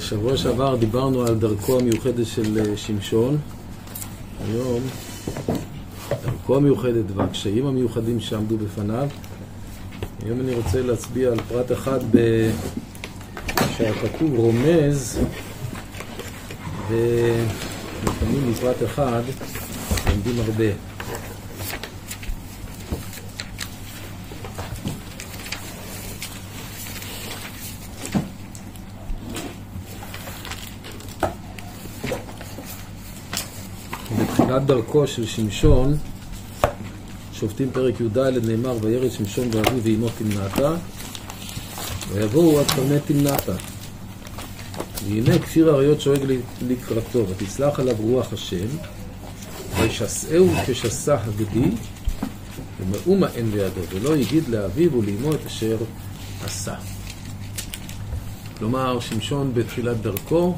שבוע שעבר דיברנו על דרכו המיוחדת של אה, שמשון. היום דרכו המיוחדת והקשיים המיוחדים שעמדו בפניו. היום אני רוצה להצביע על פרט אחד ב... שהכתוב רומז ולפעמים בפרט אחד לומדים הרבה. בתחילת דרכו של שמשון, שופטים פרק י"ד נאמר וירד שמשון ואביו ואמו תמנעתה ויבואו עד קרני תמנעתה והנה כפיר האריות שואג לקראתו ותצלח עליו רוח השם וישסעהו כשסע הגדי ומאומה אין בידו ולא יגיד לאביו ולאמו את אשר עשה כלומר שמשון בתחילת דרכו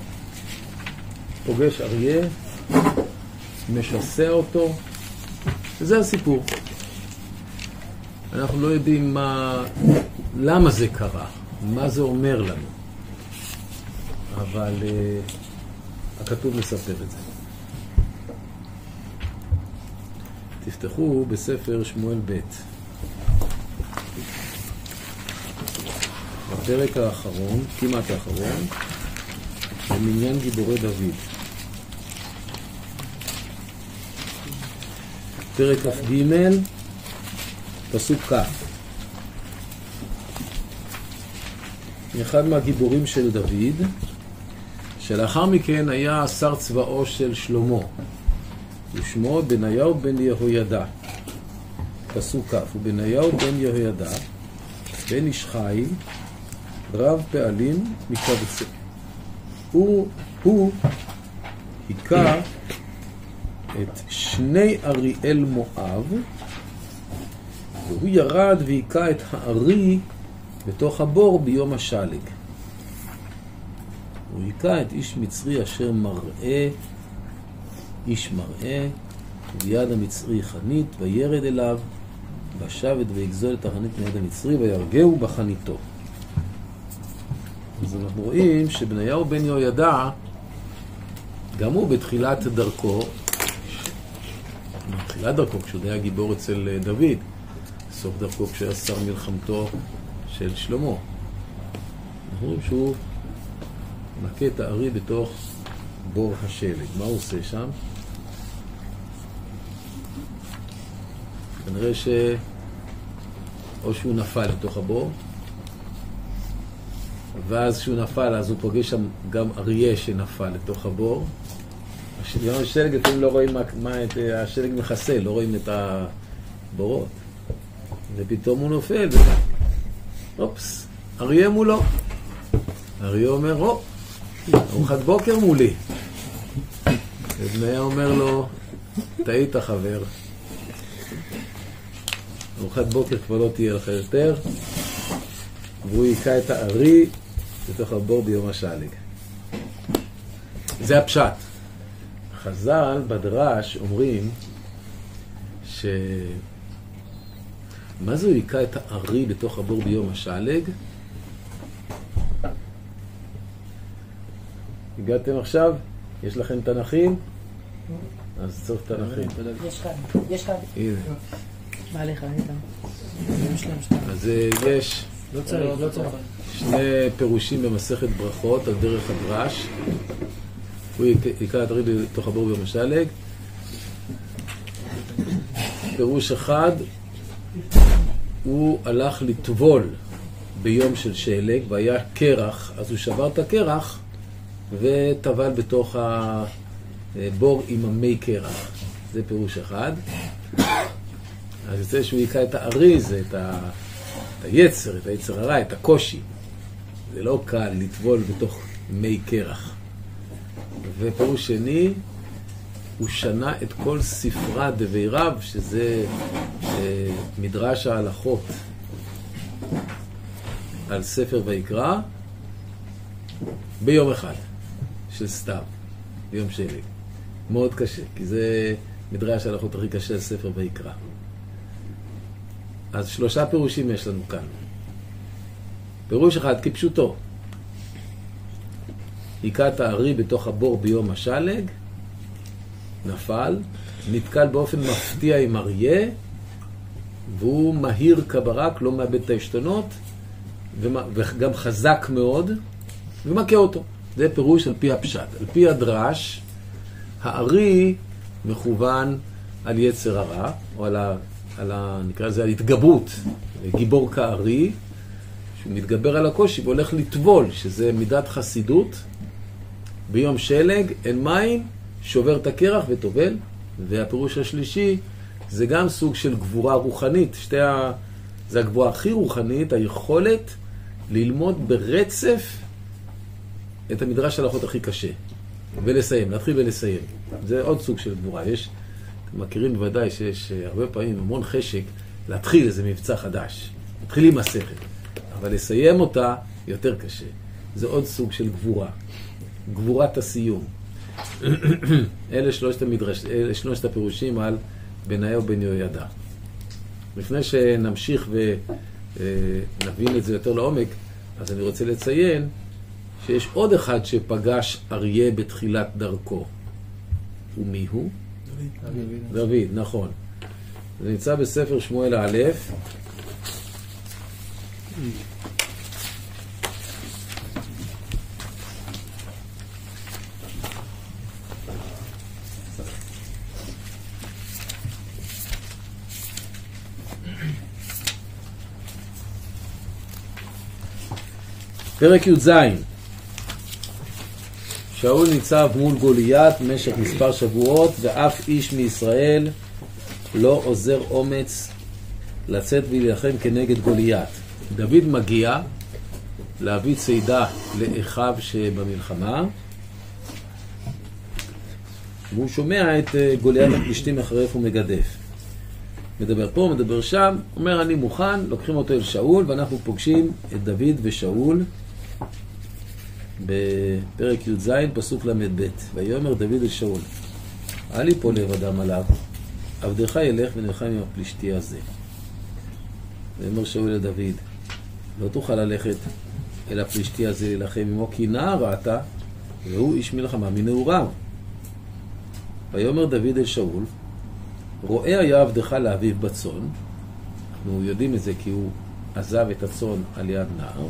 פוגש אריה משסע אותו, וזה הסיפור. אנחנו לא יודעים מה, למה זה קרה, מה זה אומר לנו, אבל uh, הכתוב מספר את זה. תפתחו בספר שמואל ב', בפרק האחרון, כמעט האחרון, במניין גיבורי דוד. פרק כ"ג, פסוק כ'. אחד מהגיבורים של דוד, שלאחר מכן היה שר צבאו של שלמה, ושמו בניהו בן יהוידע. פסוק כ', ובניהו בן יהוידע, בן איש חיל, רב פעלים מקבצה. הוא, הוא היכה את שני אריאל מואב, והוא ירד והיכה את הארי בתוך הבור ביום השלג. הוא היכה את איש מצרי אשר מראה, איש מראה, וביד המצרי חנית, וירד אליו, ושבת ויגזול את החנית מיד המצרי, וירגהו בחניתו. אז אנחנו רואים שבניהו בן יהוידע, גם הוא בתחילת דרכו, בתחילת דרכו, כשהוא היה גיבור אצל אה, דוד, סוף דרכו כשהיה שר מלחמתו של שלמה. אנחנו רואים שהוא מכה את הארי בתוך בור השלג. מה הוא עושה שם? כנראה ש... או שהוא נפל לתוך הבור, ואז כשהוא נפל אז הוא פוגש שם גם אריה שנפל לתוך הבור, גם השלג לפעמים לא רואים מה, מה את, השלג מכסה, לא רואים את הבורות. ופתאום הוא נופל, אופס, אריה מולו. אריה אומר, או, ארוחת בוקר מולי. ובניה אומר לו, טעית חבר. ארוחת בוקר כבר לא תהיה לך יותר, והוא היכה את הארי בתוך הבור ביום השלג. זה הפשט. חז"ל בדרש אומרים ש... מה זה הוא היכה את הארי בתוך הבור ביום השלג? הגעתם עכשיו? יש לכם תנכים? אז צריך תנכים. יש כאן, יש כאן. הנה. מה לך, איתן? אז אה, יש לא צריך, לא צריך. שני פירושים במסכת ברכות על דרך הדרש. הוא היכה את הרי בתוך הבור ביום השלג. פירוש אחד, הוא הלך לטבול ביום של שלג, והיה קרח, אז הוא שבר את הקרח וטבל בתוך הבור עם המי קרח. זה פירוש אחד. אז יוצא שהוא היכה את האריז, את, ה... את היצר, את היצר הרע, את הקושי. זה לא קל לטבול בתוך מי קרח. ופירוש שני, הוא שנה את כל ספרה דביריו, שזה אה, מדרש ההלכות על ספר ויקרא, ביום אחד של סתיו, ביום שלג. מאוד קשה, כי זה מדרש ההלכות הכי קשה על ספר ויקרא. אז שלושה פירושים יש לנו כאן. פירוש אחד כפשוטו. היכה הארי בתוך הבור ביום השלג, נפל, נתקל באופן מפתיע עם אריה, והוא מהיר כברק, לא מאבד את העשתונות, וגם חזק מאוד, ומכה אותו. זה פירוש על פי הפשט. על פי הדרש, הארי מכוון על יצר הרע, או על, ה, על ה, נקרא לזה ההתגברות, גיבור כארי, שהוא מתגבר על הקושי והולך לטבול, שזה מידת חסידות. ביום שלג אין מים, שובר את הקרח וטובל. והפירוש השלישי, זה גם סוג של גבורה רוחנית. שתי ה... זה הגבורה הכי רוחנית, היכולת ללמוד ברצף את המדרש הלכות הכי קשה. ולסיים, להתחיל ולסיים. זה עוד סוג של גבורה. יש, אתם מכירים בוודאי שיש אה, הרבה פעמים המון חשק להתחיל איזה מבצע חדש. מתחילים מסכת, אבל לסיים אותה יותר קשה. זה עוד סוג של גבורה. גבורת הסיום. אלה שלושת, המדרש, אלה שלושת הפירושים על בניהו בן יהוידע. לפני שנמשיך ונבין את זה יותר לעומק, אז אני רוצה לציין שיש עוד אחד שפגש אריה בתחילת דרכו. ומי הוא? דוד. דוד, נכון. זה נמצא בספר שמואל א', פרק י"ז שאול ניצב מול גוליית במשך מספר שבועות ואף איש מישראל לא עוזר אומץ לצאת ולהילחם כנגד גוליית. דוד מגיע להביא צידה לאחיו שבמלחמה והוא שומע את אה, גוליית הפלישתים מחרף ומגדף. מדבר פה, מדבר שם, אומר אני מוכן, לוקחים אותו אל שאול ואנחנו פוגשים את דוד ושאול בפרק י"ז, פסוק ל"ב, ויאמר דוד אל שאול, אל יפול לבדם עליו, עבדך ילך ונלחם עם הפלישתי הזה. ויאמר שאול לדוד, לא תוכל ללכת אל הפלישתי הזה להילחם עמו, כי נער אתה, והוא איש מלחמה מנעוריו. ויאמר דוד אל שאול, רואה היה עבדך לאביו בצאן, אנחנו יודעים את זה כי הוא עזב את הצאן על יד נער,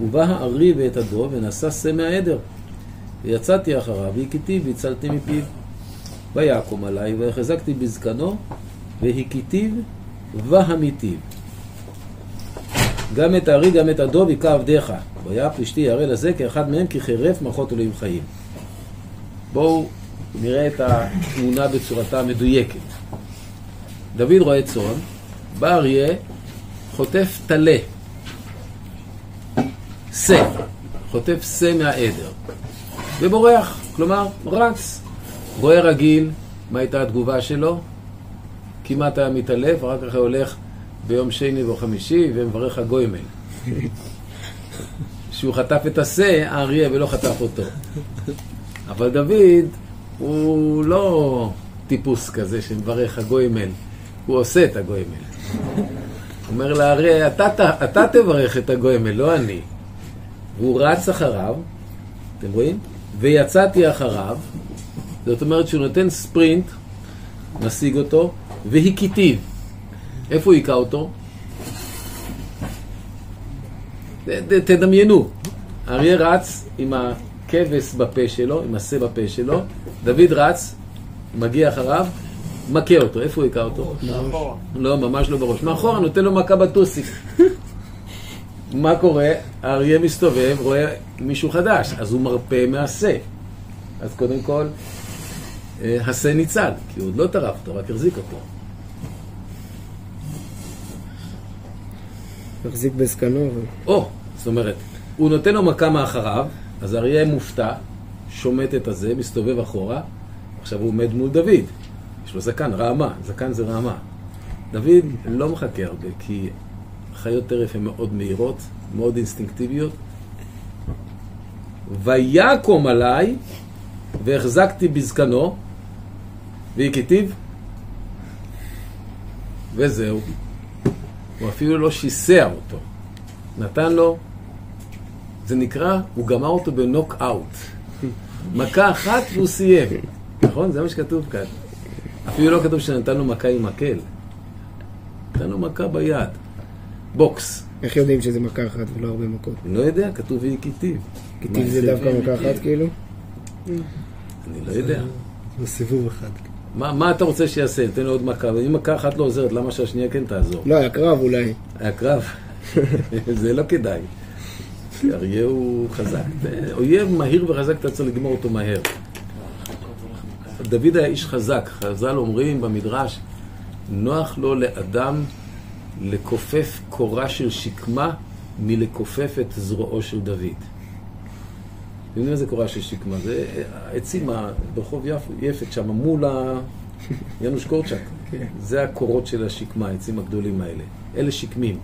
ובא הארי ואת הדוב ונשא שא מהעדר. ויצאתי אחריו והכיתי והצלתי מפיו. ויקום עלי והחזקתי בזקנו והכיתיו והמיתיו. גם את הארי גם את הדוב היכה עבדיך. והיה פלישתי ירא לזה כאחד מהם כי חירף מלכות אלוהים חיים. בואו נראה את התמונה בצורתה המדויקת. דוד רואה צאן, בא אריה, חוטף טלה. שא, חוטף שא מהעדר, ובורח, כלומר, רץ. רואה רגיל, מה הייתה התגובה שלו? כמעט היה מתעלף, אחר כך היה הולך ביום שני או חמישי ומברך הגוימל. שהוא חטף את השא, האריה, ולא חטף אותו. אבל דוד הוא לא טיפוס כזה שמברך הגוימל, הוא עושה את הגוימל. אומר לאריה, אתה, אתה תברך את הגוימל, לא אני. והוא רץ אחריו, אתם רואים? ויצאתי אחריו, זאת אומרת שהוא נותן ספרינט, משיג אותו, והכיתיו. איפה הוא היכה אותו? תדמיינו, אריה רץ עם הכבש בפה שלו, עם השה בפה שלו, דוד רץ, מגיע אחריו, מכה אותו. איפה הוא היכה אותו? מאחורה. לא, ממש לא בראש. מאחורה, נותן לו מכה בטוסיק. מה קורה? האריה מסתובב, רואה מישהו חדש, אז הוא מרפה מהשה. אז קודם כל, אה, השה ניצל, כי הוא עוד לא טרף אותו, רק החזיק אותו. החזיק בזקנו. או, זאת אומרת, הוא נותן לו מכה מאחריו, אז האריה מופתע, שומט את הזה, מסתובב אחורה, עכשיו הוא עומד מול דוד. יש לו זקן, רעמה, זקן זה רעמה. דוד לא מחכה הרבה, כי חיות טרף הן מאוד מהירות, מאוד אינסטינקטיביות. ויקום עליי, והחזקתי בזקנו, והכיתיו, וזהו. הוא אפילו לא שיסע אותו. נתן לו זה נקרא, הוא גמר אותו בנוקאאוט. מכה אחת והוא סיים. נכון? זה מה שכתוב כאן. אפילו לא כתוב שנתן לו מכה עם מקל. נתן לו מכה ביד. בוקס. איך יודעים שזה מכה אחת ולא הרבה מכות? אני לא יודע, כתוב וכיתיב. כתיב זה דווקא מכה אחת כאילו? אני לא יודע. בסיבוב אחד. מה, מה אתה רוצה שיעשה? ניתן לו עוד מכה, ואם מכה אחת לא עוזרת, למה שהשנייה כן תעזור? לא, היה קרב אולי. היה קרב. זה לא כדאי. כי אריה הוא חזק. אויב מהיר וחזק, אתה צריך לגמור אותו מהר. דוד היה איש חזק. חז"ל אומרים במדרש, נוח לו לאדם לכופף קורה של שקמה מלכופף את זרועו של דוד. אתם יודעים מה זה קורה של שקמה? זה העצים ברחוב יפ- יפת שם, מול ה... יאנוש קורצ'אק. זה הקורות של השקמה, העצים הגדולים האלה. אלה שקמים.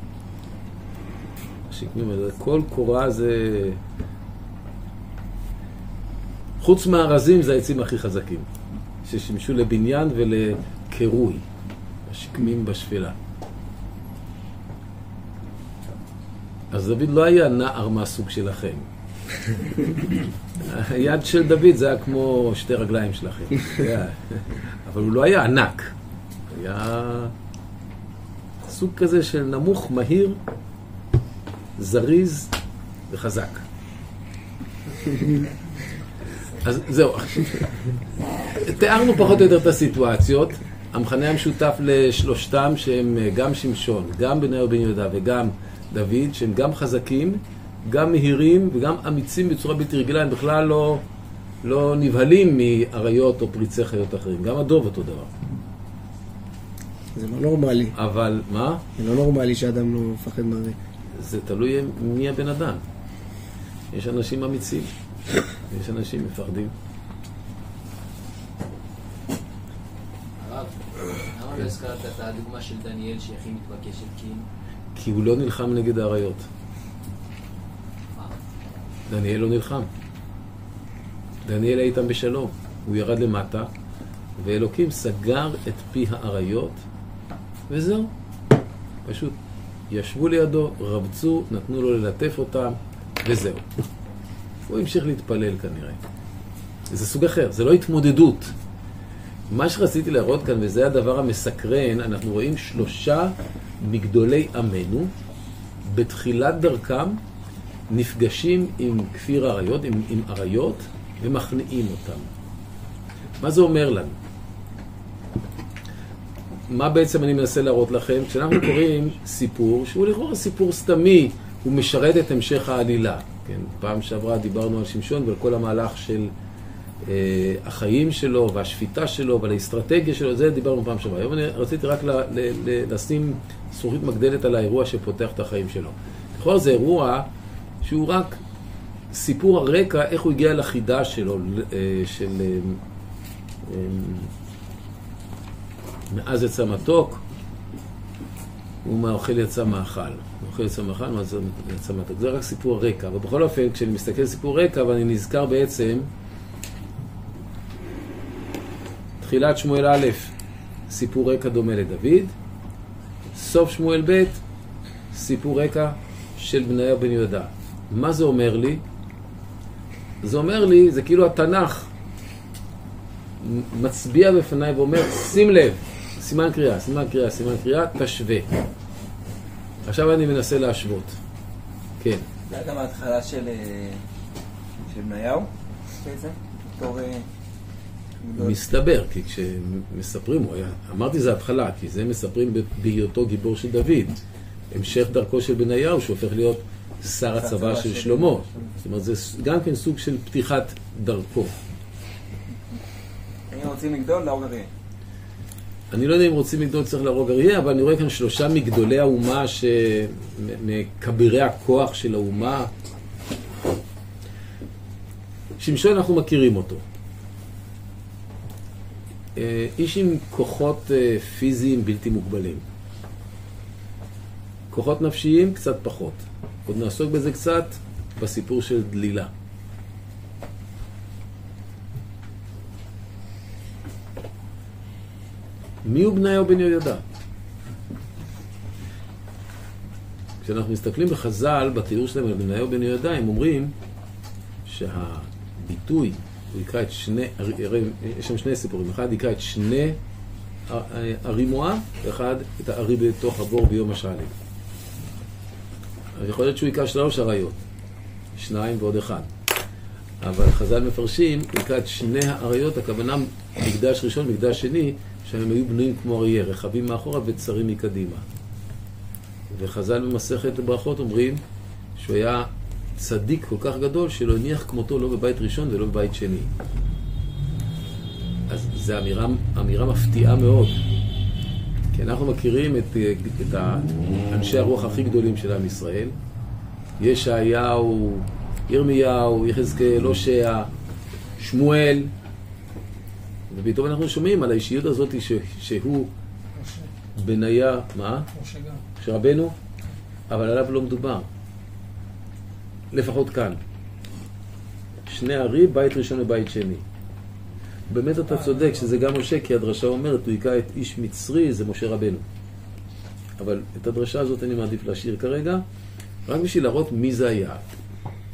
השקמים האלה, כל קורה זה... חוץ מהארזים זה העצים הכי חזקים, ששימשו לבניין ולקירוי, השקמים בשפלה. אז דוד לא היה נער מהסוג שלכם. היד של דוד זה היה כמו שתי רגליים שלכם. אבל הוא לא היה ענק. היה סוג כזה של נמוך, מהיר, זריז וחזק. אז זהו. תיארנו פחות או יותר את הסיטואציות. המכנה המשותף לשלושתם שהם גם שמשון, גם בניהו בן יהודה וגם דוד, שהם גם חזקים, גם מהירים וגם אמיצים בצורה בלתי רגילה, הם בכלל לא, לא נבהלים מאריות או פריצי חיות אחרים. גם הדוב אותו דבר. זה לא נורמלי. אבל מה? זה לא נורמלי שאדם לא מפחד מהרי. זה תלוי מי הבן אדם. יש אנשים אמיצים, יש אנשים מפחדים. הרב, למה לא הזכרת את הדוגמה של דניאל שהיא הכי מתבקשת? כי כי הוא לא נלחם נגד האריות. דניאל לא נלחם. דניאל היה איתם בשלום. הוא ירד למטה, ואלוקים סגר את פי האריות, וזהו. פשוט ישבו לידו, רבצו, נתנו לו ללטף אותם, וזהו. הוא המשיך להתפלל כנראה. זה סוג אחר, זה לא התמודדות. מה שרציתי להראות כאן, וזה הדבר המסקרן, אנחנו רואים שלושה מגדולי עמנו, בתחילת דרכם נפגשים עם כפיר אריות, עם, עם אריות, ומכניעים אותם. מה זה אומר לנו? מה בעצם אני מנסה להראות לכם? כשאנחנו קוראים סיפור, שהוא לכאורה סיפור סתמי, הוא משרת את המשך העלילה. כן, פעם שעברה דיברנו על שמשון ועל כל המהלך של אה, החיים שלו והשפיטה שלו ועל האסטרטגיה שלו, זה דיברנו פעם שעברה. היום אני רציתי רק לשים זכוכית מגדלת על האירוע שפותח את החיים שלו. לכאורה זה אירוע שהוא רק סיפור הרקע, איך הוא הגיע לחידה שלו, אה, של... אה, אה, מאז יצא מתוק, ומהאוכל יצא מאכל. מהאוכל יצא מאכל, מאז יצא מתוק. זה רק סיפור רקע. אבל בכל אופן, כשאני מסתכל על סיפור רקע, ואני נזכר בעצם, תחילת שמואל א', סיפור רקע דומה לדוד, סוף שמואל ב', סיפור רקע של בניהו בן יהודה. מה זה אומר לי? זה אומר לי, זה כאילו התנ"ך מצביע בפניי ואומר, שים לב, סימן קריאה, סימן קריאה, סימן קריאה, תשווה. עכשיו אני מנסה להשוות. כן. זה היה גם ההתחלה של אה, של בניהו? איזה? בתור... אה, גדול. מסתבר, כי כשמספרים, היה, אמרתי זה התחלה, כי זה מספרים בהיותו גיבור של דוד. המשך דרכו של בניהו, שהוא הופך להיות שר הצבא של שלמה. זאת אומרת, זה גם כן סוג של פתיחת דרכו. אם רוצים לגדול, להרוג אריה. אני לא יודע אם רוצים לגדול צריך להרוג אריה, אבל אני רואה כאן שלושה מגדולי האומה, ש... מכבירי הכוח של האומה. שמשון אנחנו מכירים אותו. אה, איש עם כוחות אה, פיזיים בלתי מוגבלים. כוחות נפשיים קצת פחות. עוד נעסוק בזה קצת בסיפור של דלילה. מי הוא בניהו בן יהוידע? כשאנחנו מסתכלים בחז"ל, בתיאור שלהם על בניהו בן יהודה, הם אומרים שהביטוי, הוא יקרא את שני, הרי יש שם שני סיפורים, אחד יקרא את שני ערי מואב, ואחד את הערי בתוך הבור ביום. אז יכול להיות שהוא יקרא שלוש עריות, שניים ועוד אחד. אבל חז"ל מפרשים, הוא יקרא את שני האריות, הכוונה מקדש ראשון, מקדש שני, שהם היו בנויים כמו אריה, רחבים מאחורה וצרים מקדימה. וחז"ל במסכת ברכות אומרים שהוא היה צדיק כל כך גדול שלא הניח כמותו לא בבית ראשון ולא בבית שני. אז זו אמירה, אמירה מפתיעה מאוד. כי אנחנו מכירים את, את אנשי הרוח הכי גדולים של עם ישראל. ישעיהו, ירמיהו, יחזקאל, הושע, שמואל, ופתאום אנחנו שומעים על האישיות הזאת ש, שהוא בניה, מה? משה גם. משה רבנו, אבל עליו לא מדובר. לפחות כאן. שני ערים, בית ראשון ובית שני. באמת אתה צודק שזה גם משה, כי הדרשה אומרת, הוא היכה את איש מצרי, זה משה רבנו. אבל את הדרשה הזאת אני מעדיף להשאיר כרגע, רק בשביל להראות מי זה היה.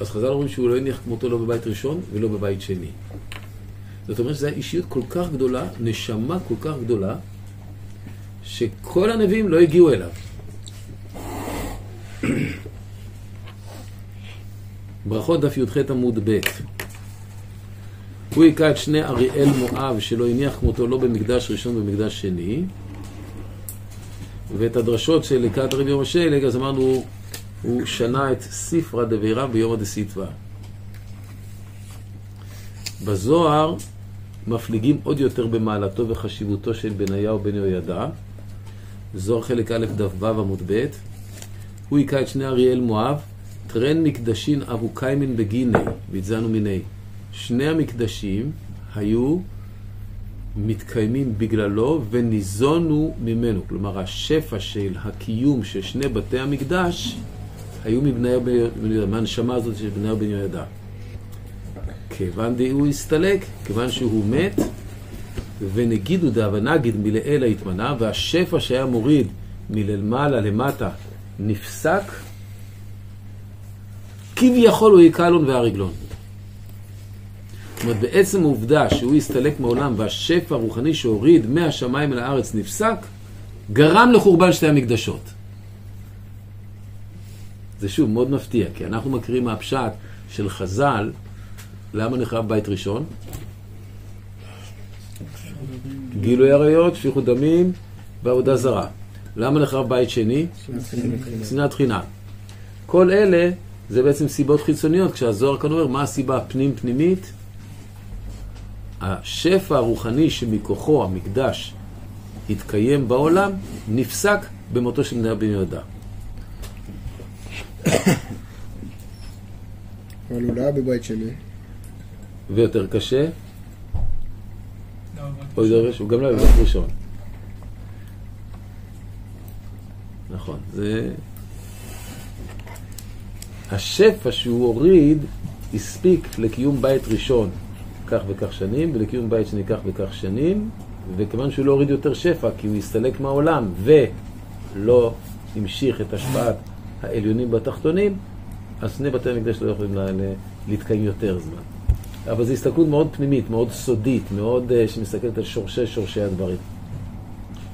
אז חז"ל אומרים שהוא לא הניח כמותו לא בבית ראשון ולא בבית שני. זאת אומרת שזו אישיות כל כך גדולה, נשמה כל כך גדולה, שכל הנביאים לא הגיעו אליו. ברכות דף י"ח עמוד ב' הוא היכה את שני אריאל מואב שלא הניח כמותו לא במקדש ראשון ובמקדש שני ואת הדרשות של לקראת הרב יום השלג אז אמרנו הוא שנה את ספרא דבירה ביום הדסיתווה בזוהר מפליגים עוד יותר במעלתו וחשיבותו של בניהו בן יהוידע. זוהר חלק א' דף ו' עמוד ב' הוא היכה את שני אריאל מואב טרן מקדשין אבו קיימין בגיני, והתזנו מיני. שני המקדשים היו מתקיימים בגללו וניזונו ממנו. כלומר, השפע של הקיום של שני בתי המקדש היו מבני בן יהודה, מהנשמה הזאת של בני בן יהודה. כיוון דהוא הסתלק, כיוון שהוא מת, ונגידו דאבה נגיד מלאלה התמנה, והשפע שהיה מוריד מלמעלה למטה נפסק, כביכול הוא יקלון והרגלון. זאת אומרת, בעצם העובדה שהוא הסתלק מעולם והשפע הרוחני שהוריד מהשמיים אל הארץ נפסק, גרם לחורבן שתי המקדשות. זה שוב מאוד מפתיע, כי אנחנו מכירים מהפשט של חז"ל, למה נחרב בית ראשון? גילוי עריות, שפיכות דמים ועבודה זרה. למה נחרב בית שני? שנאת חינם. כל אלה זה בעצם סיבות חיצוניות, כשהזוהר כאן אומר מה הסיבה הפנים-פנימית? השפע הרוחני שמכוחו המקדש התקיים בעולם, נפסק במותו של בני בן יהודה. אבל הוא לא היה בבית שני. ויותר קשה, לא, יותר קשה, הוא גם לא היה בבית ראשון. נכון, זה... השפע שהוא הוריד הספיק לקיום בית ראשון כך וכך שנים, ולקיום בית שני כך וכך שנים, וכיוון שהוא לא הוריד יותר שפע, כי הוא הסתלק מהעולם ולא המשיך את השפעת העליונים בתחתונים, אז שני בתי המקדש לא יכולים לה, לה, להתקיים יותר זמן. אבל זו הסתכלות מאוד פנימית, מאוד סודית, מאוד uh, שמסתכלת על שורשי שורשי הדברים.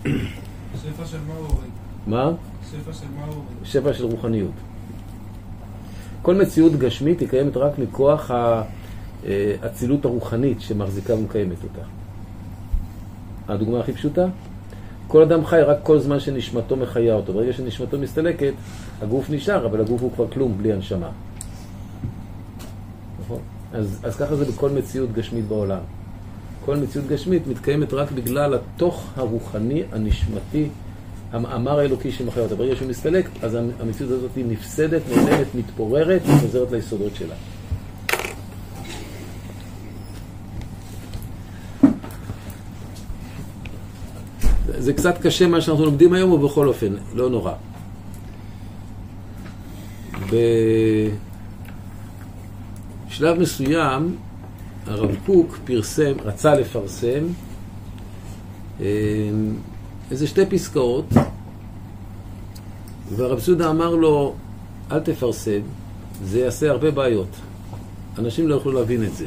שפע של מה הוא הוריד? מה? שפע של מה הוא הוריד? שפע של רוחניות. כל מציאות גשמית היא קיימת רק מכוח האצילות הרוחנית שמחזיקה ומקיימת אותה. הדוגמה הכי פשוטה, כל אדם חי רק כל זמן שנשמתו מחיה אותו. ברגע שנשמתו מסתלקת, הגוף נשאר, אבל הגוף הוא כבר כלום, בלי הנשמה. נכון? אז, אז ככה זה בכל מציאות גשמית בעולם. כל מציאות גשמית מתקיימת רק בגלל התוך הרוחני, הנשמתי, המאמר האלוקי שמחיה אותה. ברגע שהוא מסתלק, אז המציאות הזאת היא נפסדת, נעלמת, מתפוררת, וחוזרת ליסודות שלה. זה קצת קשה מה שאנחנו לומדים היום, ובכל אופן, לא נורא. בשלב מסוים, הרב קוק פרסם, רצה לפרסם אה, איזה שתי פסקאות, והרב סודה אמר לו, אל תפרסם, זה יעשה הרבה בעיות. אנשים לא יוכלו להבין את זה.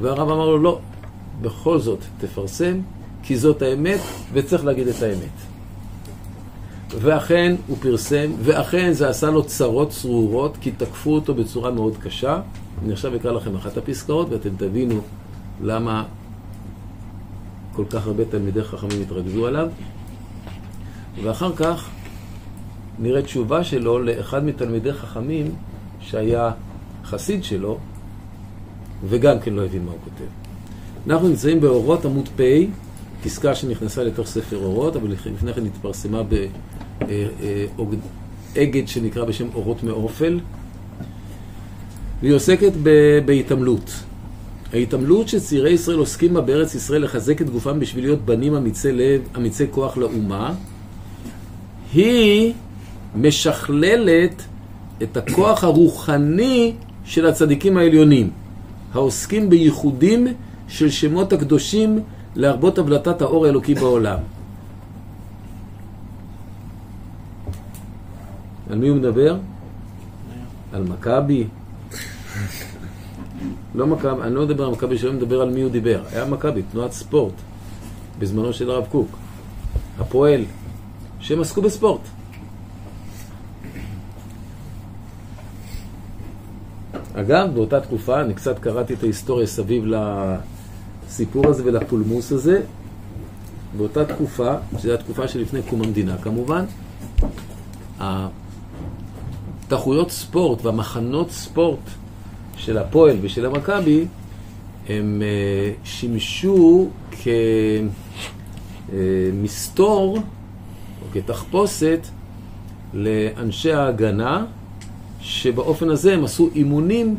והרב אמר לו, לא, בכל זאת תפרסם, כי זאת האמת, וצריך להגיד את האמת. ואכן הוא פרסם, ואכן זה עשה לו צרות צרורות, כי תקפו אותו בצורה מאוד קשה. אני עכשיו אקרא לכם אחת הפסקאות, ואתם תבינו למה כל כך הרבה תלמידי חכמים התרכזו עליו. ואחר כך נראה תשובה שלו לאחד מתלמידי חכמים שהיה חסיד שלו, וגם כן לא הבין מה הוא כותב. אנחנו נמצאים באורות עמוד פ', פסקה שנכנסה לתוך ספר אורות, אבל לפני כן התפרסמה באגד שנקרא בשם אורות מאופל, והיא עוסקת בהתעמלות. ההתעמלות שצעירי ישראל עוסקים בה בארץ ישראל לחזק את גופם בשביל להיות בנים אמיצי לב, אמיצי כוח לאומה, היא משכללת את הכוח הרוחני של הצדיקים העליונים, העוסקים בייחודים של שמות הקדושים להרבות הבלטת האור האלוקי בעולם. על מי הוא מדבר? על מכבי? לא מכבי, אני לא מדבר על מכבי שלא מדבר על מי הוא דיבר. היה מכבי, תנועת ספורט, בזמנו של הרב קוק. הפועל, שהם עסקו בספורט. אגב, באותה תקופה, אני קצת קראתי את ההיסטוריה סביב לסיפור הזה ולפולמוס הזה. באותה תקופה, שזו התקופה שלפני קום המדינה כמובן, התחרויות ספורט והמחנות ספורט של הפועל ושל המכבי, הם אה, שימשו כמסתור או כתחפושת לאנשי ההגנה, שבאופן הזה הם עשו אימונים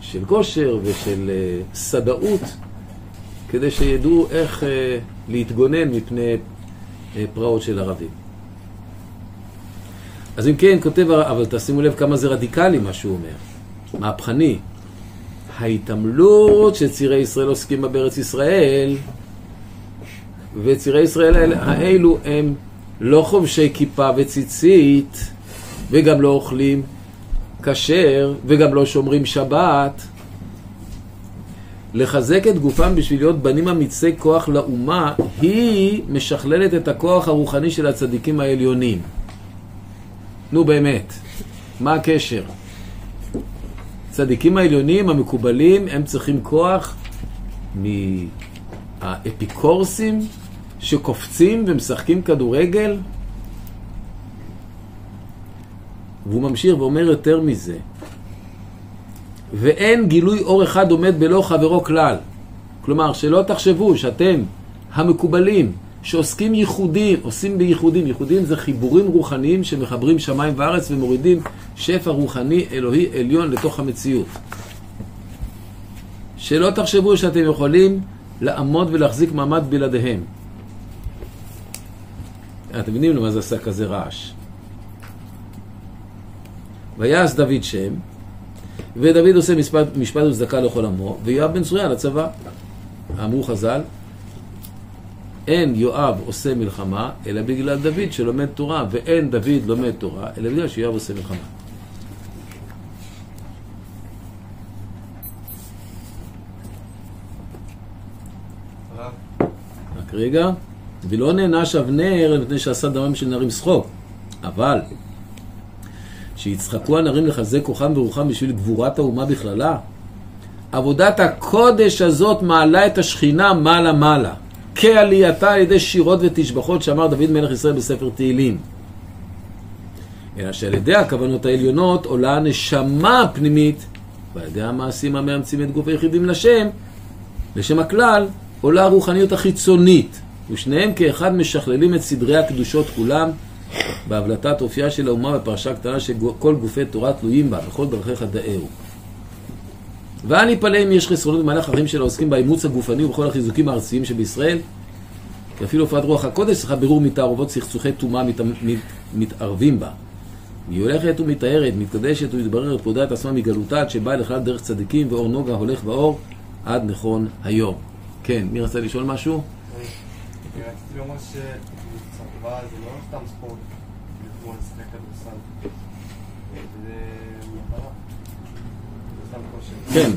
של כושר ושל אה, סדאות, כדי שידעו איך אה, להתגונן מפני פרעות של ערבים. אז אם כן, כותב, אבל תשימו לב כמה זה רדיקלי מה שהוא אומר. מהפכני. ההתעמלות שצירי ישראל עוסקים בה בארץ ישראל, וצירי ישראל האלה, האלו הם לא חובשי כיפה וציצית, וגם לא אוכלים כשר, וגם לא שומרים שבת. לחזק את גופם בשביל להיות בנים אמיצי כוח לאומה, היא משכללת את הכוח הרוחני של הצדיקים העליונים. נו באמת, מה הקשר? הצדיקים העליונים המקובלים, הם צריכים כוח מהאפיקורסים שקופצים ומשחקים כדורגל? והוא ממשיך ואומר יותר מזה, ואין גילוי אור אחד עומד בלא חברו כלל. כלומר, שלא תחשבו שאתם המקובלים, שעוסקים ייחודים, עושים בייחודים, ייחודים זה חיבורים רוחניים שמחברים שמיים וארץ ומורידים שפע רוחני אלוהי עליון לתוך המציאות. שלא תחשבו שאתם יכולים לעמוד ולהחזיק מעמד בלעדיהם. אתם מבינים למה זה עשה כזה רעש. ויעש דוד שם, ודוד עושה משפט, וצדקה לכל עמו, ויואב בן צרויה לצבא. אמרו חז"ל, אין יואב עושה מלחמה, אלא בגלל דוד שלומד תורה, ואין דוד לומד תורה, אלא בגלל שיואב עושה מלחמה. רק רגע, ולא נענש אבנר מפני שעשה דמם של נערים שחוק, אבל שיצחקו הנערים לחזק כוחם ורוחם בשביל גבורת האומה בכללה, עבודת הקודש הזאת מעלה את השכינה מעלה-מעלה. כעלייתה על ידי שירות ותשבחות שאמר דוד מלך ישראל בספר תהילים. אלא שעל ידי הכוונות העליונות עולה הנשמה הפנימית, ועל ידי המעשים המאמצים את גוף היחידים לשם, לשם הכלל, עולה הרוחניות החיצונית, ושניהם כאחד משכללים את סדרי הקדושות כולם, בהבלטת אופייה של האומה בפרשה קטנה שכל גופי תורה תלויים בה, בכל דרכיך דאהו. ואל יפלא אם יש חסרונות במהלך החיים של העוסקים באימוץ הגופני ובכל החיזוקים הארציים שבישראל, כי אפילו הופעת רוח הקודש צריכה בירור מתערובות סכסוכי טומאה מת, מת, מתערבים בה. היא הולכת ומתארת, מתקדשת ומתבררת, פודה את עצמה מגלותה עד שבאה לכלל דרך צדיקים ואור נוגה הולך באור עד נכון היום. כן, מי רצה לשאול משהו? רציתי לומר הסרטבה זה לא סתם ספורט, כאילו כמו לשחק כדורסל. זה מטרה. זה סתם כושר. כן,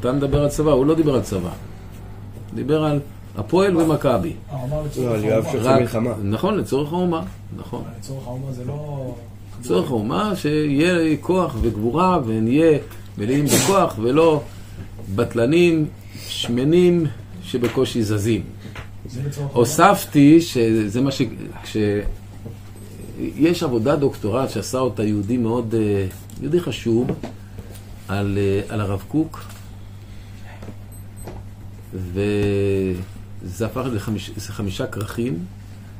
אתה מדבר על צבא, הוא לא דיבר על צבא. דיבר על הפועל ומכבי. אה, הוא אמר לא, לצורך האומה. נכון, לצורך האומה, נכון. אבל לצורך האומה זה לא... לצורך האומה, שיהיה כוח וגבורה, ונהיה מלאים בכוח, ולא בטלנים, שמנים, שבקושי זזים. הוספתי שזה מה ש... כש... יש עבודת דוקטורט שעשה אותה יהודי מאוד, אה, יהודי חשוב, על, אה, על הרב קוק, וזה הפך לחמיש, זה חמישה כרכים,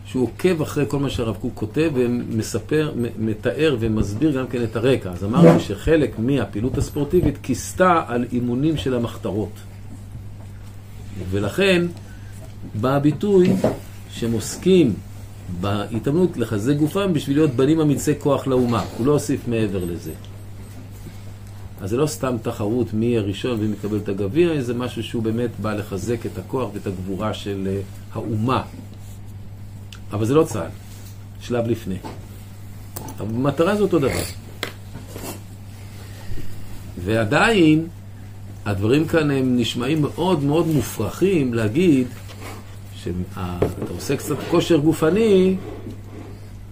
שהוא עוקב אחרי כל מה שהרב קוק כותב ומספר, מתאר ומסביר גם כן את הרקע. אז אמרתי שחלק מהפעילות הספורטיבית כיסתה על אימונים של המחתרות. ולכן בא הביטוי שהם עוסקים בהתאמנות לחזק גופם בשביל להיות בנים אמיצי כוח לאומה. הוא לא הוסיף מעבר לזה. אז זה לא סתם תחרות מי הראשון ומי יקבל את הגביע, זה משהו שהוא באמת בא לחזק את הכוח ואת הגבורה של אה, האומה. אבל זה לא צה"ל, שלב לפני. אבל במטרה זה אותו דבר. ועדיין, הדברים כאן הם נשמעים מאוד מאוד מופרכים להגיד שאתה עושה קצת כושר גופני,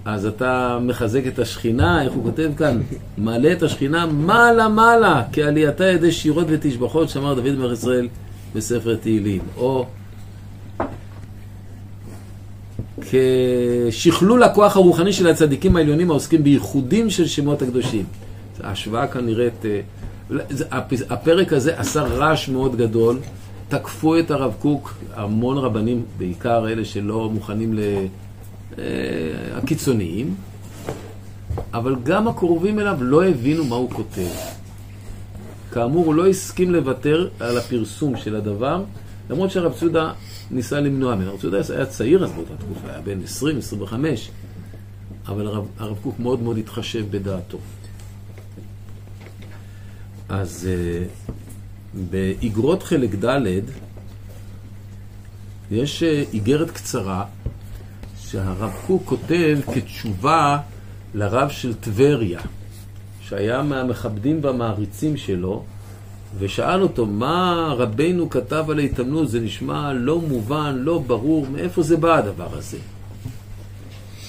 אז אתה מחזק את השכינה, איך הוא כותב כאן? מעלה את השכינה מעלה מעלה, כעלייתה ידי שירות ותשבחות, שאמר דוד מלך ישראל בספר תהילים. או כשכלול הכוח הרוחני של הצדיקים העליונים העוסקים בייחודים של שמות הקדושים. ההשוואה כאן נראית... אה, הפרק הזה עשה רעש מאוד גדול, תקפו את הרב קוק, המון רבנים, בעיקר אלה שלא מוכנים ל... אה, הקיצוניים, אבל גם הקרובים אליו לא הבינו מה הוא כותב. כאמור, הוא לא הסכים לוותר על הפרסום של הדבר, למרות שהרב צודה ניסה למנוע ממנו. הרב צודה היה צעיר אז באותה תקופה, היה בן 20-25, אבל הרב, הרב קוק מאוד מאוד התחשב בדעתו. אז אה, באגרות חלק ד' יש אה, איגרת קצרה שהרב קוק כותב כתשובה לרב של טבריה, שהיה מהמכבדים והמעריצים שלו, ושאל אותו, מה רבנו כתב על ההתאמנות? זה נשמע לא מובן, לא ברור, מאיפה זה בא הדבר הזה?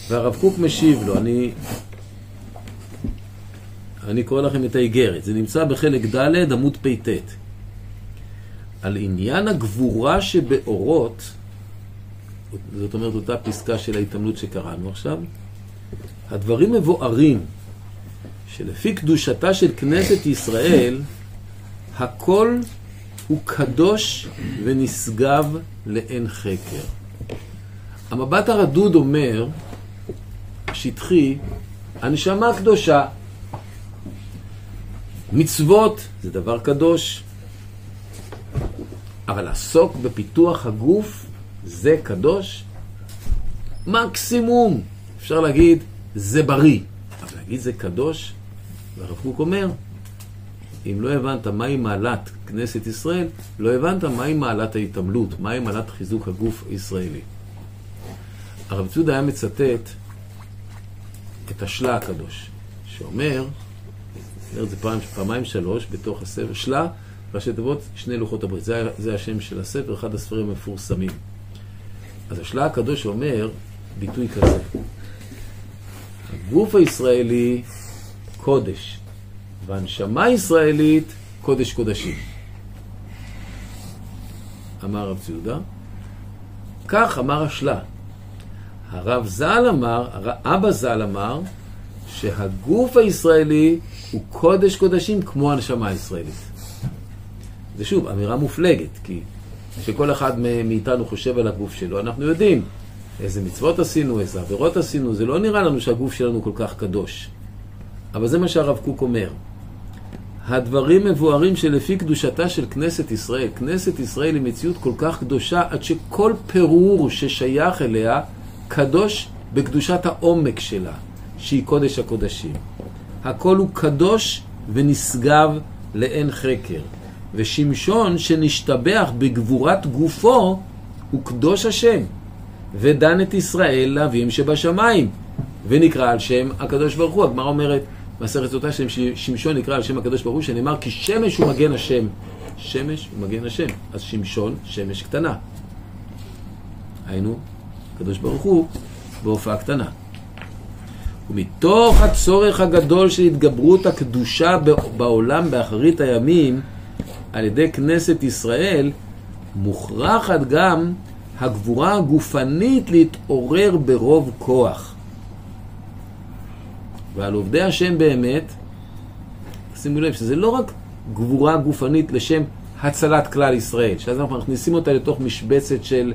והרב קוק משיב לו, אני, אני קורא לכם את האיגרת, זה נמצא בחלק ד' עמוד פט. על עניין הגבורה שבאורות, זאת אומרת אותה פסקה של ההתעמלות שקראנו עכשיו, הדברים מבוארים שלפי קדושתה של כנסת ישראל, הכל הוא קדוש ונשגב לאין חקר. המבט הרדוד אומר, שטחי, הנשמה קדושה. מצוות זה דבר קדוש, אבל לעסוק בפיתוח הגוף זה קדוש? מקסימום. אפשר להגיד, זה בריא. אבל להגיד זה קדוש? והרב קוק אומר, אם לא הבנת מהי מעלת כנסת ישראל, לא הבנת מהי מעלת ההתעמלות, מהי מעלת חיזוק הגוף הישראלי. הרב צודה היה מצטט את השלה הקדוש, שאומר, אומר את זה פעם, פעמיים שלוש בתוך הספר, שלה, ראשי תיבות, שני לוחות הברית. זה, זה השם של הספר, אחד הספרים המפורסמים. אז השלה הקדוש אומר ביטוי כזה: הגוף הישראלי קודש, והנשמה הישראלית קודש קודשים. אמר רב ציודה. כך אמר השלה. הרב ז"ל אמר, אבא ז"ל אמר, שהגוף הישראלי הוא קודש קודשים כמו הנשמה הישראלית. זה שוב אמירה מופלגת, כי כשכל אחד מאיתנו חושב על הגוף שלו, אנחנו יודעים איזה מצוות עשינו, איזה עבירות עשינו, זה לא נראה לנו שהגוף שלנו כל כך קדוש. אבל זה מה שהרב קוק אומר. הדברים מבוארים שלפי קדושתה של כנסת ישראל, כנסת ישראל היא מציאות כל כך קדושה עד שכל פירור ששייך אליה קדוש בקדושת העומק שלה, שהיא קודש הקודשים. הכל הוא קדוש ונשגב לאין חקר. ושמשון שנשתבח בגבורת גופו הוא קדוש השם, ודן את ישראל לאבים שבשמיים, ונקרא על שם הקדוש ברוך הוא. הגמרא אומרת, מסכת סוטה שם שמשון נקרא על שם הקדוש ברוך הוא, שנאמר כי שמש הוא מגן השם. שמש הוא מגן השם, אז שמשון שמש קטנה. היינו, הקדוש ברוך הוא בהופעה קטנה. ומתוך הצורך הגדול של התגברות הקדושה בעולם באחרית הימים על ידי כנסת ישראל, מוכרחת גם הגבורה הגופנית להתעורר ברוב כוח. ועל עובדי השם באמת, שימו לב שזה לא רק גבורה גופנית לשם הצלת כלל ישראל, שאז אנחנו מכניסים אותה לתוך משבצת של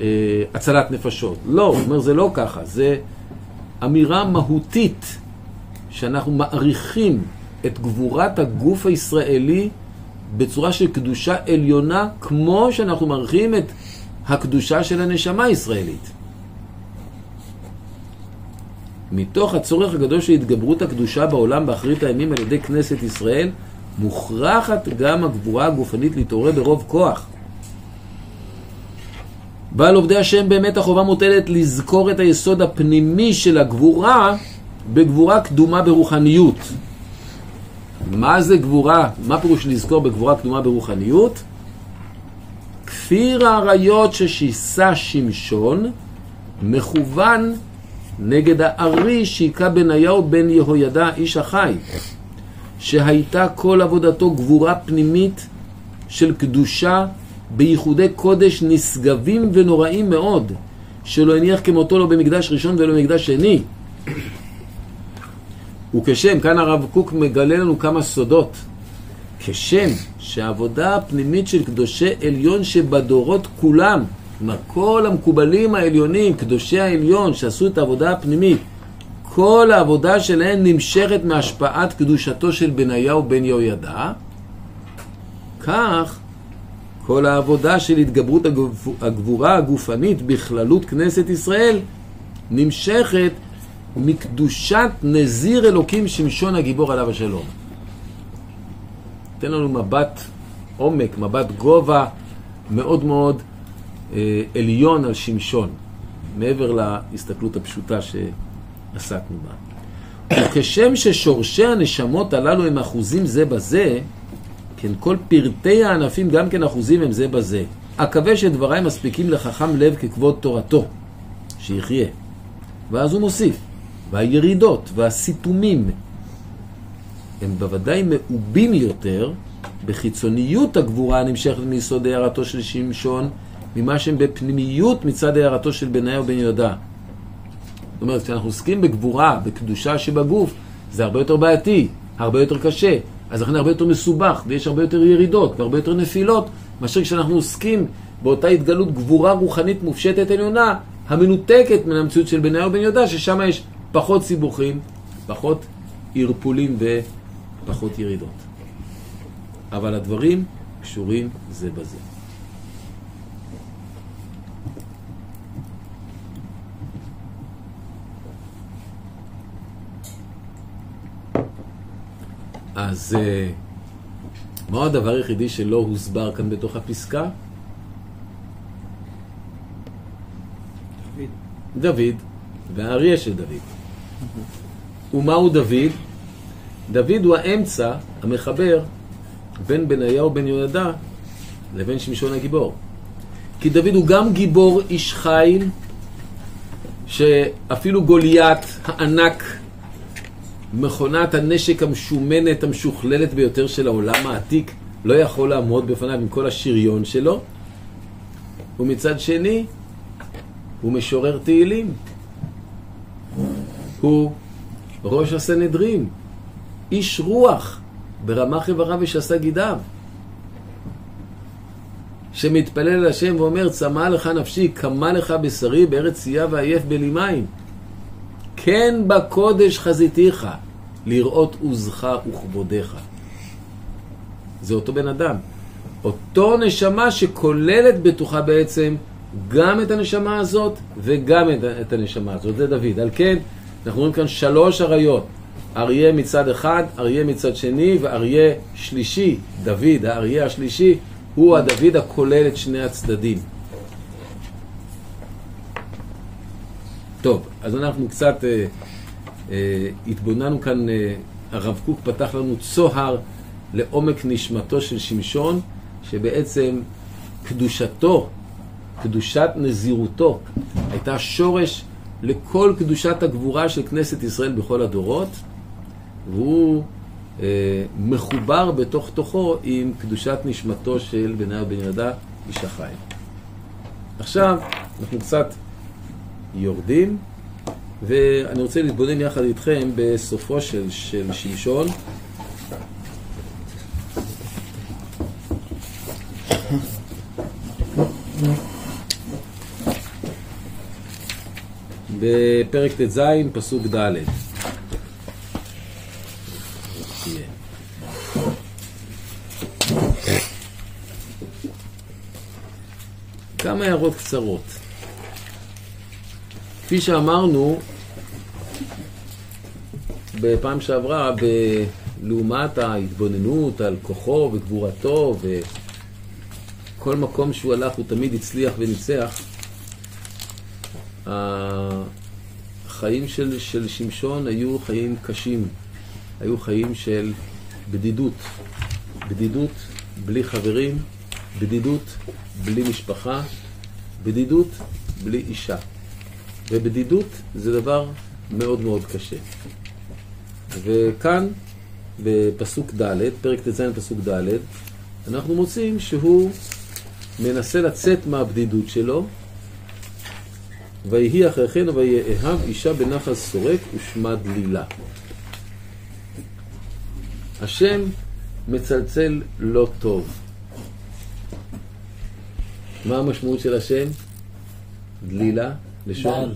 אה, הצלת נפשות. לא, הוא אומר זה לא ככה, זה אמירה מהותית שאנחנו מעריכים את גבורת הגוף הישראלי בצורה של קדושה עליונה, כמו שאנחנו מעריכים את הקדושה של הנשמה הישראלית. מתוך הצורך הגדול של התגברות הקדושה בעולם באחרית הימים על ידי כנסת ישראל, מוכרחת גם הגבורה הגופנית להתעורר ברוב כוח. ועל עובדי השם באמת החובה מוטלת לזכור את היסוד הפנימי של הגבורה בגבורה קדומה ברוחניות. מה זה גבורה? מה פירוש לזכור בגבורה קדומה ברוחניות? כפיר האריות ששיסה שמשון מכוון נגד הארי שהיכה בניהו בן יהוידע איש החי, שהייתה כל עבודתו גבורה פנימית של קדושה בייחודי קודש נשגבים ונוראים מאוד, שלא הניח כמותו לא במקדש ראשון ולא במקדש שני. וכשם, כאן הרב קוק מגלה לנו כמה סודות. כשם שהעבודה הפנימית של קדושי עליון שבדורות כולם, כלומר כל המקובלים העליונים, קדושי העליון שעשו את העבודה הפנימית, כל העבודה שלהם נמשכת מהשפעת קדושתו של בניהו בן יהוידע, כך כל העבודה של התגברות הגבורה הגופנית בכללות כנסת ישראל נמשכת מקדושת נזיר אלוקים שמשון הגיבור עליו השלום. תן לנו מבט עומק, מבט גובה מאוד מאוד אה, עליון על שמשון, מעבר להסתכלות הפשוטה שעסקנו בה. וכשם ששורשי הנשמות הללו הם אחוזים זה בזה, כן, כל פרטי הענפים גם כן אחוזים הם זה בזה. אקווה שדבריי מספיקים לחכם לב ככבוד תורתו, שיחיה. ואז הוא מוסיף, והירידות והסיתומים הם בוודאי מעובים יותר בחיצוניות הגבורה הנמשכת מיסוד הערתו של שמשון, ממה שהם בפנימיות מצד הערתו של בניהו בן יהודה. זאת אומרת, כשאנחנו עוסקים בגבורה, בקדושה שבגוף, זה הרבה יותר בעייתי, הרבה יותר קשה, אז לכן הרבה יותר מסובך, ויש הרבה יותר ירידות והרבה יותר נפילות, מאשר כשאנחנו עוסקים באותה התגלות גבורה רוחנית מופשטת עליונה, המנותקת מן המציאות של בניהו בן יהודה, ששם יש פחות סיבוכים, פחות ערפולים ופחות ירידות. אבל הדברים קשורים זה בזה. אז אה, מה הדבר היחידי שלא הוסבר כאן בתוך הפסקה? דוד. דוד והאריה של דוד. ומהו דוד? דוד הוא האמצע המחבר בין בניהו בן יהודה לבין שמשון הגיבור. כי דוד הוא גם גיבור איש חיל, שאפילו גוליית הענק מכונת הנשק המשומנת, המשוכללת ביותר של העולם העתיק, לא יכול לעמוד בפניו עם כל השריון שלו. ומצד שני, הוא משורר תהילים. הוא ראש הסנהדרין, איש רוח, ברמ"ח איבריו ושסה גידיו. שמתפלל אל השם ואומר, צמא לך נפשי, קמה לך בשרי בארץ צייה ועייף בלי מים. כן בקודש חזיתיך, לראות עוזך וכבודיך. זה אותו בן אדם. אותו נשמה שכוללת בתוכה בעצם גם את הנשמה הזאת וגם את הנשמה הזאת. זה דוד. על כן, אנחנו רואים כאן שלוש אריות. אריה מצד אחד, אריה מצד שני, ואריה שלישי, דוד, האריה השלישי, הוא הדוד הכולל את שני הצדדים. טוב, אז אנחנו קצת אה, אה, התבוננו כאן, אה, הרב קוק פתח לנו צוהר לעומק נשמתו של שמשון, שבעצם קדושתו, קדושת נזירותו, הייתה שורש לכל קדושת הגבורה של כנסת ישראל בכל הדורות, והוא אה, מחובר בתוך תוכו עם קדושת נשמתו של בניהו בן יהודה, איש החיים. עכשיו, אנחנו קצת יורדים, ואני רוצה להתבונן יחד איתכם בסופו של, של שמשון. בפרק ט"ז, פסוק ד'. כמה הערות קצרות. כפי שאמרנו בפעם שעברה, לעומת ההתבוננות על כוחו וגבורתו וכל מקום שהוא הלך הוא תמיד הצליח וניצח, החיים של, של שמשון היו חיים קשים, היו חיים של בדידות, בדידות בלי חברים, בדידות בלי משפחה, בדידות בלי אישה. ובדידות זה דבר מאוד מאוד קשה. וכאן, בפסוק ד', פרק ט"ז פסוק ד', אנחנו מוצאים שהוא מנסה לצאת מהבדידות שלו, ויהי אחרי כן ויאהב אישה בנחל סורק ושמה דלילה. השם מצלצל לא טוב. מה המשמעות של השם? דלילה, לשון דל,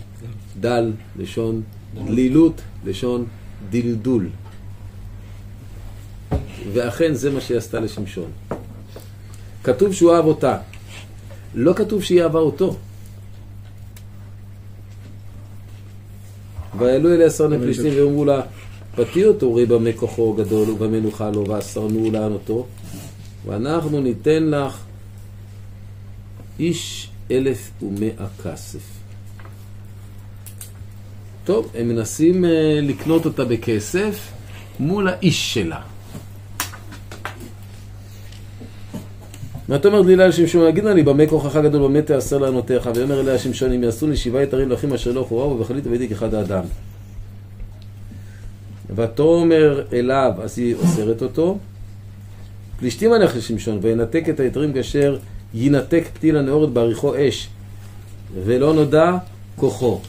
דל לשון דלילות, לשון דלדול. ואכן זה מה שהיא עשתה לשמשון. כתוב שהוא אהב אותה. לא כתוב שהיא אהבה אותו. ויעלו אליה עשר פלישתים ואמרו לה, פתי אותו רי במה כוחו גדול ובמה נוכל לו ואסרנו לענותו ואנחנו ניתן לך איש אלף ומאה כסף. טוב, הם מנסים uh, לקנות אותה בכסף מול האיש שלה. ותאמר דלילה לשמשון, יגידה לי במה כוחך גדול במה תעשר לענותיך, ויאמר אליה שמשון, אם יעשו לי שבעה יתרים לאחים אשר לא חוררו, ובחלית ובידיק אחד האדם. ותאמר אליו, אז היא אוסרת אותו. פלישתים עליך לשמשון, וינתק את היתרים כאשר יינתק פתיל הנאורת בעריכו אש, ולא נודע כוחו.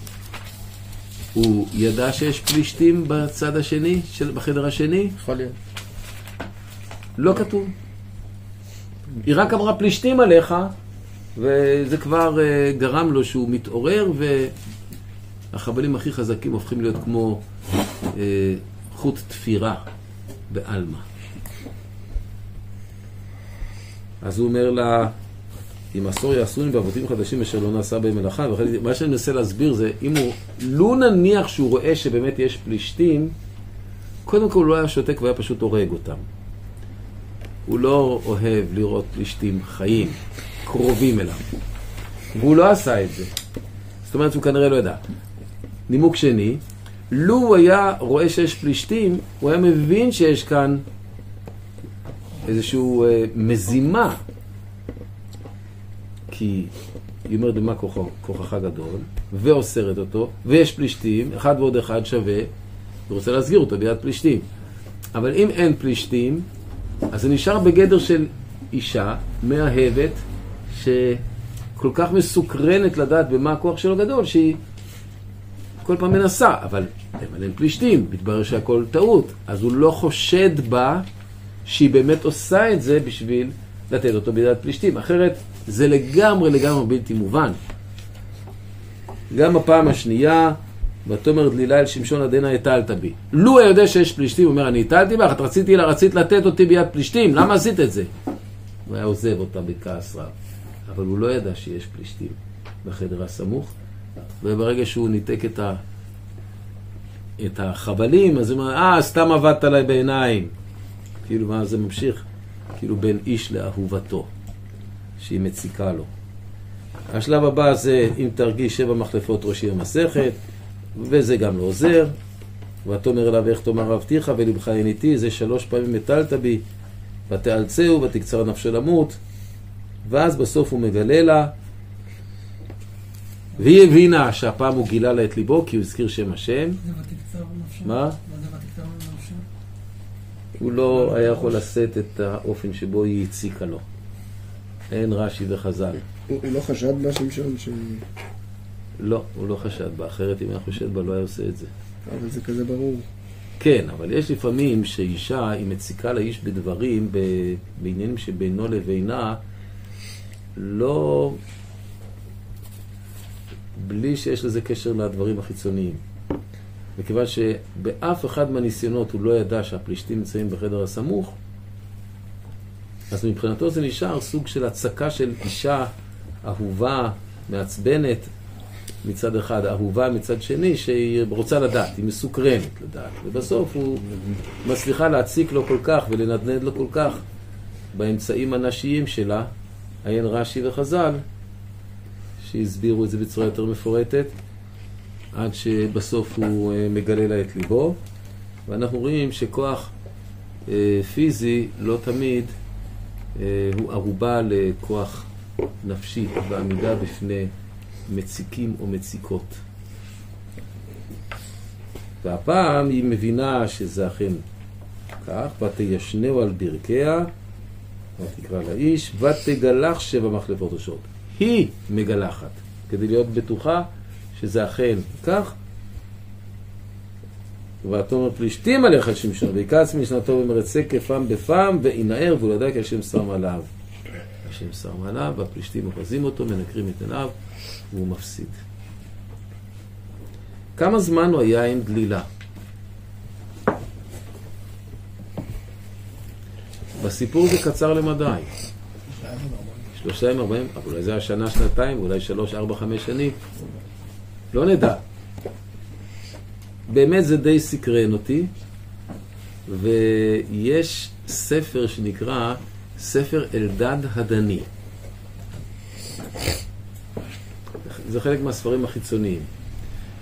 הוא ידע שיש פלישתים בצד השני, של, בחדר השני? יכול להיות. לא כתוב. היא רק אמרה פלישתים עליך, וזה כבר uh, גרם לו שהוא מתעורר, והחבלים הכי חזקים הופכים להיות כמו uh, חוט תפירה בעלמא. אז הוא אומר לה, אם עשור יעשוני בעבודים חדשים אשר לא נעשה בהם מלאכה, מה שאני מנסה להסביר זה, אם הוא, לו נניח שהוא רואה שבאמת יש פלישתים, קודם כל הוא לא היה שותק והיה פשוט הורג אותם. הוא לא אוהב לראות פלישתים חיים, קרובים אליו. והוא לא עשה את זה. זאת אומרת שהוא כנראה לא ידע. נימוק שני, לו הוא היה רואה שיש פלישתים, הוא היה מבין שיש כאן איזושהי אה, מזימה. כי היא אומרת במה כוחו, כוחך גדול, ואוסרת אותו, ויש פלישתים, אחד ועוד אחד שווה, הוא רוצה להסגיר אותו ביד פלישתים. אבל אם אין פלישתים, אז זה נשאר בגדר של אישה מאהבת, שכל כך מסוקרנת לדעת במה הכוח שלו גדול, שהיא כל פעם מנסה, אבל אין פלישתים, מתברר שהכל טעות. אז הוא לא חושד בה שהיא באמת עושה את זה בשביל לתת אותו בידי פלישתים. אחרת זה לגמרי לגמרי בלתי מובן. גם הפעם השנייה, ותאמר דלילה אל שמשון עדנה הטלת בי. לו היה יודע שיש פלישתים, הוא אומר, אני הטלתי בך, את רציתי, רצית לתת אותי ביד פלישתים, למה עשית את זה? הוא היה עוזב אותה בכעס רב. אבל הוא לא ידע שיש פלישתים בחדר הסמוך, וברגע שהוא ניתק את, ה... את החבלים, אז הוא אומר, אה, סתם עבדת עליי בעיניים. כאילו, מה זה ממשיך? כאילו בין איש לאהובתו, שהיא מציקה לו. השלב הבא זה אם תרגיש שבע מחלפות ראשי המסכת, וזה גם לא עוזר. ותאמר אליו איך תאמר אהבתיך ולבך אין איתי, זה שלוש פעמים הטלת בי, ותאלצהו ותקצר נפשו למות, ואז בסוף הוא מגלה לה, והיא הבינה שהפעם הוא גילה לה את ליבו כי הוא הזכיר שם השם, זה ותקצר נפשו. מה? הוא לא היה יכול לשאת את האופן שבו היא הציקה לו. אין רש"י וחז"ל. הוא הוא לא חשד בה שמשון, ש... לא, הוא לא חשד בה, אחרת אם היה חושד בה לא היה עושה את זה. אבל זה כזה ברור. כן, אבל יש לפעמים שאישה, היא מציקה לאיש בדברים, בעניינים שבינו לבינה, לא... בלי שיש לזה קשר לדברים החיצוניים. מכיוון שבאף אחד מהניסיונות הוא לא ידע שהפלישתים נמצאים בחדר הסמוך, אז מבחינתו זה נשאר סוג של הצקה של אישה אהובה, מעצבנת, מצד אחד, אהובה מצד שני, שהיא רוצה לדעת, היא מסוקרנת לדעת. ובסוף הוא מצליחה להציק לו כל כך ולנדנד לו כל כך באמצעים הנשיים שלה, עיין רש"י וחז"ל, שהסבירו את זה בצורה יותר מפורטת, עד שבסוף הוא אה, מגלה לה את ליבו. ואנחנו רואים שכוח אה, פיזי לא תמיד אה, הוא ערובה לכוח נפשי בעמידה בפני מציקים או מציקות. והפעם היא מבינה שזה אכן כך, ותישנהו על ברכיה, ותקרא לאיש, ותגלח שבע מחלפות ראשות. היא מגלחת, כדי להיות בטוחה שזה אכן כך. ותאמר פלישתים עליך שמשון, ויקץ משנתו ומרצה כפם בפם, וינער, והוא ידע כי השם שם עליו. השם שם עליו, והפלישתים אוחזים אותו, מנקרים את עיניו, והוא מפסיד. כמה זמן הוא היה עם דלילה? בסיפור זה קצר למדי. שלושה ימים ארבעים, אולי זה היה שנה, שנתיים, אולי שלוש, ארבע, חמש שנים. לא נדע. באמת זה די סקרן אותי, ויש ספר שנקרא ספר אלדד הדני. זה חלק מהספרים החיצוניים.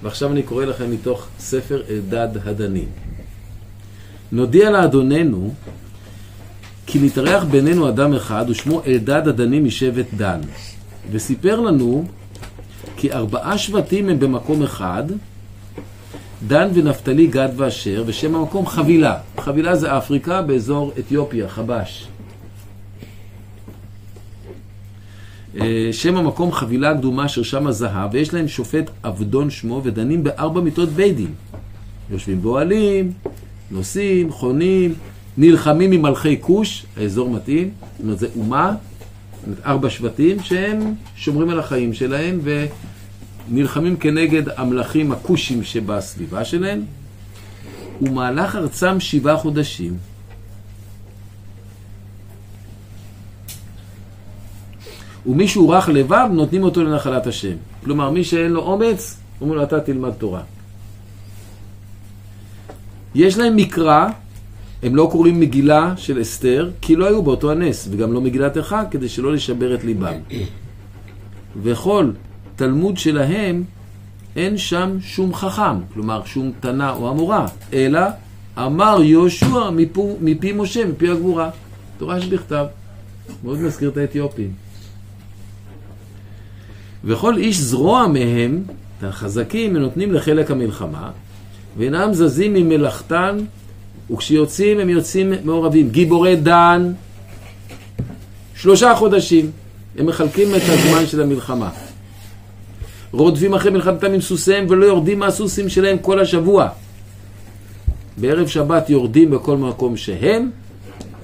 ועכשיו אני קורא לכם מתוך ספר אלדד הדני. נודיע לאדוננו כי מתארח בינינו אדם אחד ושמו אלדד הדני משבט דן. וסיפר לנו כי ארבעה שבטים הם במקום אחד, דן ונפתלי, גד ואשר, ושם המקום חבילה. חבילה זה אפריקה באזור אתיופיה, חבש. אה, שם המקום חבילה קדומה אשר שם הזהב, ויש להם שופט עבדון שמו, ודנים בארבע מיטות בית דין. יושבים באוהלים, נוסעים, חונים, נלחמים עם מלכי כוש, האזור מתאים, זאת אומרת, זה אומה, ארבע שבטים שהם שומרים על החיים שלהם ונלחמים כנגד המלכים הכושים שבסביבה שלהם, ומהלך ארצם שבעה חודשים. ומי שהוא רך לבב, נותנים אותו לנחלת השם. כלומר, מי שאין לו אומץ, אומרים לו, אתה תלמד תורה. יש להם מקרא, הם לא קוראים מגילה של אסתר, כי לא היו באותו הנס, וגם לא מגילת איכה, כדי שלא לשבר את ליבם. וכל תלמוד שלהם, אין שם שום חכם, כלומר שום תנא או אמורה, אלא אמר יהושע מפי משה, מפי הגבורה. תורה שבכתב. מאוד מזכיר את האתיופים. וכל איש זרוע מהם, החזקים, הם נותנים לחלק המלחמה, ואינם זזים ממלאכתן, וכשיוצאים הם יוצאים מעורבים. גיבורי דן, שלושה חודשים, הם מחלקים את הזמן של המלחמה. רודפים אחרי מלחמתם עם סוסיהם ולא יורדים מהסוסים שלהם כל השבוע. בערב שבת יורדים בכל מקום שהם,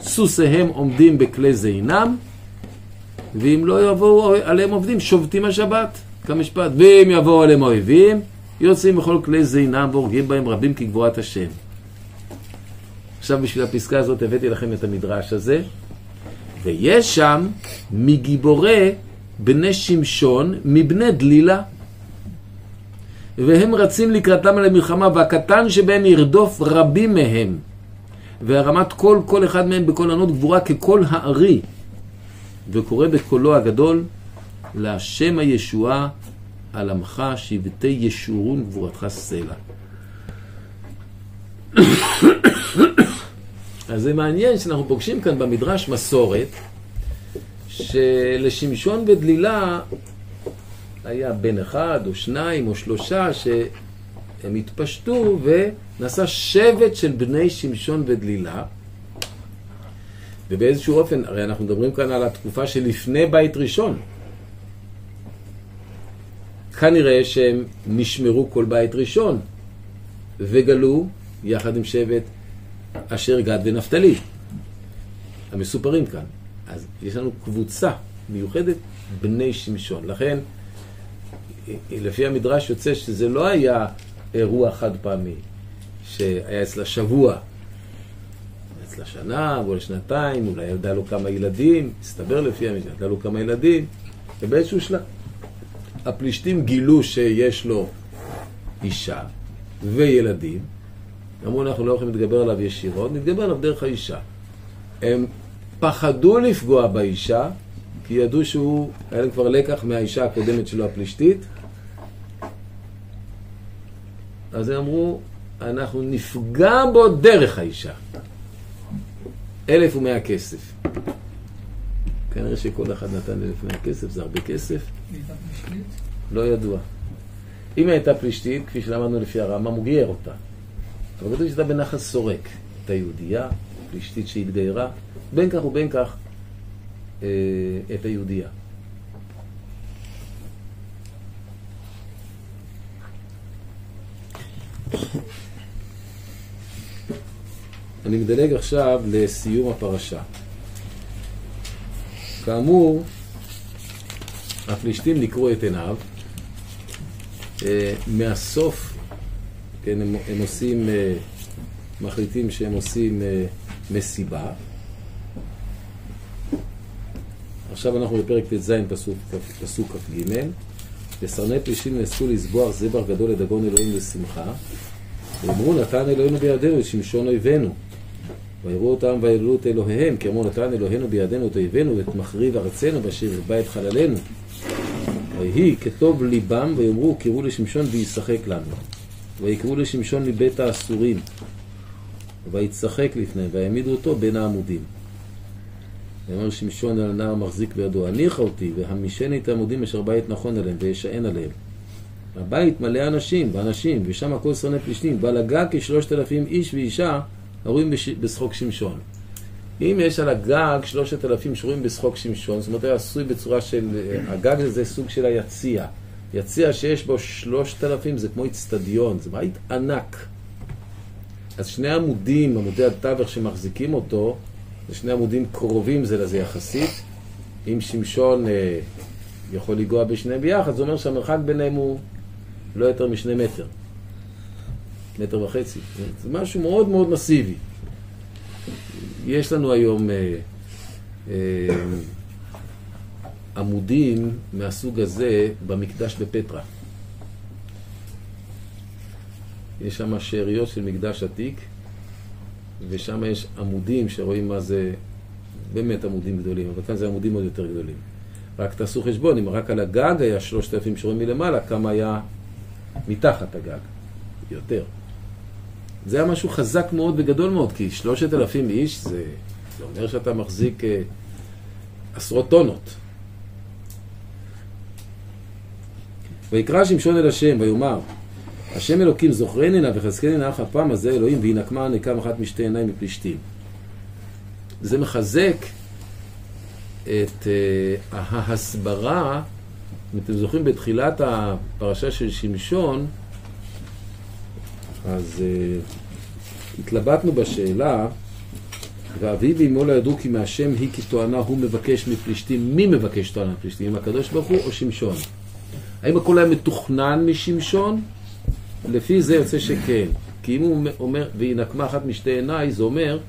סוסיהם עומדים בכלי זינם, ואם לא יבואו עליהם עובדים, שובתים השבת, כמשפט. ואם יבואו עליהם האויבים, יוצאים בכל כלי זינם והורגים בהם רבים כגבורת השם. עכשיו בשביל הפסקה הזאת הבאתי לכם את המדרש הזה, ויש שם מגיבורי בני שמשון, מבני דלילה. והם רצים לקראתם על המלחמה, והקטן שבהם ירדוף רבים מהם. והרמת קול, כל אחד מהם בקול ענות גבורה כקול הארי. וקורא בקולו הגדול, להשם הישועה על עמך שבטי ישורון גבורתך סלע. אז זה מעניין שאנחנו פוגשים כאן במדרש מסורת שלשמשון ודלילה היה בן אחד או שניים או שלושה שהם התפשטו ונעשה שבט של בני שמשון ודלילה ובאיזשהו אופן, הרי אנחנו מדברים כאן על התקופה שלפני בית ראשון כנראה שהם נשמרו כל בית ראשון וגלו יחד עם שבט אשר גד ונפתלי המסופרים כאן. אז יש לנו קבוצה מיוחדת בני שמשון. לכן, לפי המדרש יוצא שזה לא היה אירוע חד פעמי, שהיה אצלה שבוע, אצלה שנה, אולי שנתיים, אולי ילדה לו כמה ילדים, הסתבר לפי המדרש, ילדה לו כמה ילדים, ובאיזשהו שלב הפלישתים גילו שיש לו אישה וילדים, אמרו אנחנו לא יכולים להתגבר עליו ישירות, נתגבר עליו דרך האישה. הם פחדו לפגוע באישה, כי ידעו שהוא, היה להם כבר לקח מהאישה הקודמת שלו הפלישתית, אז הם אמרו, אנחנו נפגע בו דרך האישה. אלף ומאה כסף. כנראה שכל אחד נתן אלף ומאה כסף, זה הרבה כסף. לא ידוע. אם היא הייתה פלישתית, כפי שלמדנו לפי הרמב"ם, הוא גייר אותה. אבל כתוב שהייתה בנחל סורק. הייתה יהודייה, פלישתית שהתגיירה, בין כך ובין כך אה, את היהודייה. אני מדלג עכשיו לסיום הפרשה. כאמור, הפלישתים נקרו את עיניו. אה, מהסוף, כן, הם, הם עושים, אה, מחליטים שהם עושים אה, מסיבה. עכשיו אנחנו בפרק ט"ז, פסוק, כ"ג. וסרני פלישתים נאספו לסבוח זבח גדול לדגון אלוהים לשמחה. ואמרו נתן אלוהינו בידינו את שמשון אויבינו. ויראו אותם ויללו את אלוהיהם, כי אמרו נתן אלוהינו בידינו את אויבינו ואת מחריב ארצנו ואשר ירבה את חללנו. ויהי כטוב ליבם ויאמרו קראו לשמשון וישחק לנו. ויקראו לשמשון מבית האסורים. ויצחק לפניהם ויעמידו אותו בין העמודים. ויאמר שמשון אל הנער מחזיק בידו הניחה אותי והמישני את העמודים אשר בית נכון עליהם וישען עליהם. הבית מלא אנשים ואנשים ושם הכל שונא פלישתים הגג כשלושת אלפים איש ואישה הרואים בש... בשחוק שמשון. אם יש על הגג שלושת אלפים שרואים בשחוק שמשון, זאת אומרת, היה עשוי בצורה של... הגג זה סוג של היציע. יציע שיש בו שלושת אלפים זה כמו אצטדיון, זה בית ענק. אז שני עמודים, עמודי התווך שמחזיקים אותו, זה שני עמודים קרובים זה לזה יחסית. אם שמשון אה, יכול לנגוע בשניהם ביחד, זה אומר שהמרחק ביניהם הוא לא יותר משני מטר. מטר וחצי. זה משהו מאוד מאוד מסיבי. יש לנו היום אה, אה, עמודים מהסוג הזה במקדש בפטרה. יש שם שאריות של מקדש עתיק, ושם יש עמודים שרואים מה זה, באמת עמודים גדולים, אבל כאן זה עמודים עוד יותר גדולים. רק תעשו חשבון, אם רק על הגג היה שלושת אלפים שרואים מלמעלה, כמה היה מתחת הגג? יותר. זה היה משהו חזק מאוד וגדול מאוד, כי שלושת אלפים איש זה, זה אומר שאתה מחזיק אה, עשרות טונות. ויקרא שמשון אל השם ויאמר השם אלוקים זוכרני נא וחזקני נא אך הפעם הזה אלוהים וינקמה נקם אחת משתי עיניים מפלישתים. זה מחזק את uh, ההסברה, אם אתם זוכרים בתחילת הפרשה של שמשון, אז uh, התלבטנו בשאלה, ואבי ואמו לא ידעו כי מהשם היא כתואנה הוא מבקש מפלישתים. מי מבקש תואנה מפלישתים? הקדוש ברוך הוא או שמשון? האם הכל היה מתוכנן משמשון? לפי זה יוצא שכן. כי אם הוא אומר, והיא נקמה אחת משתי עיניי, זה אומר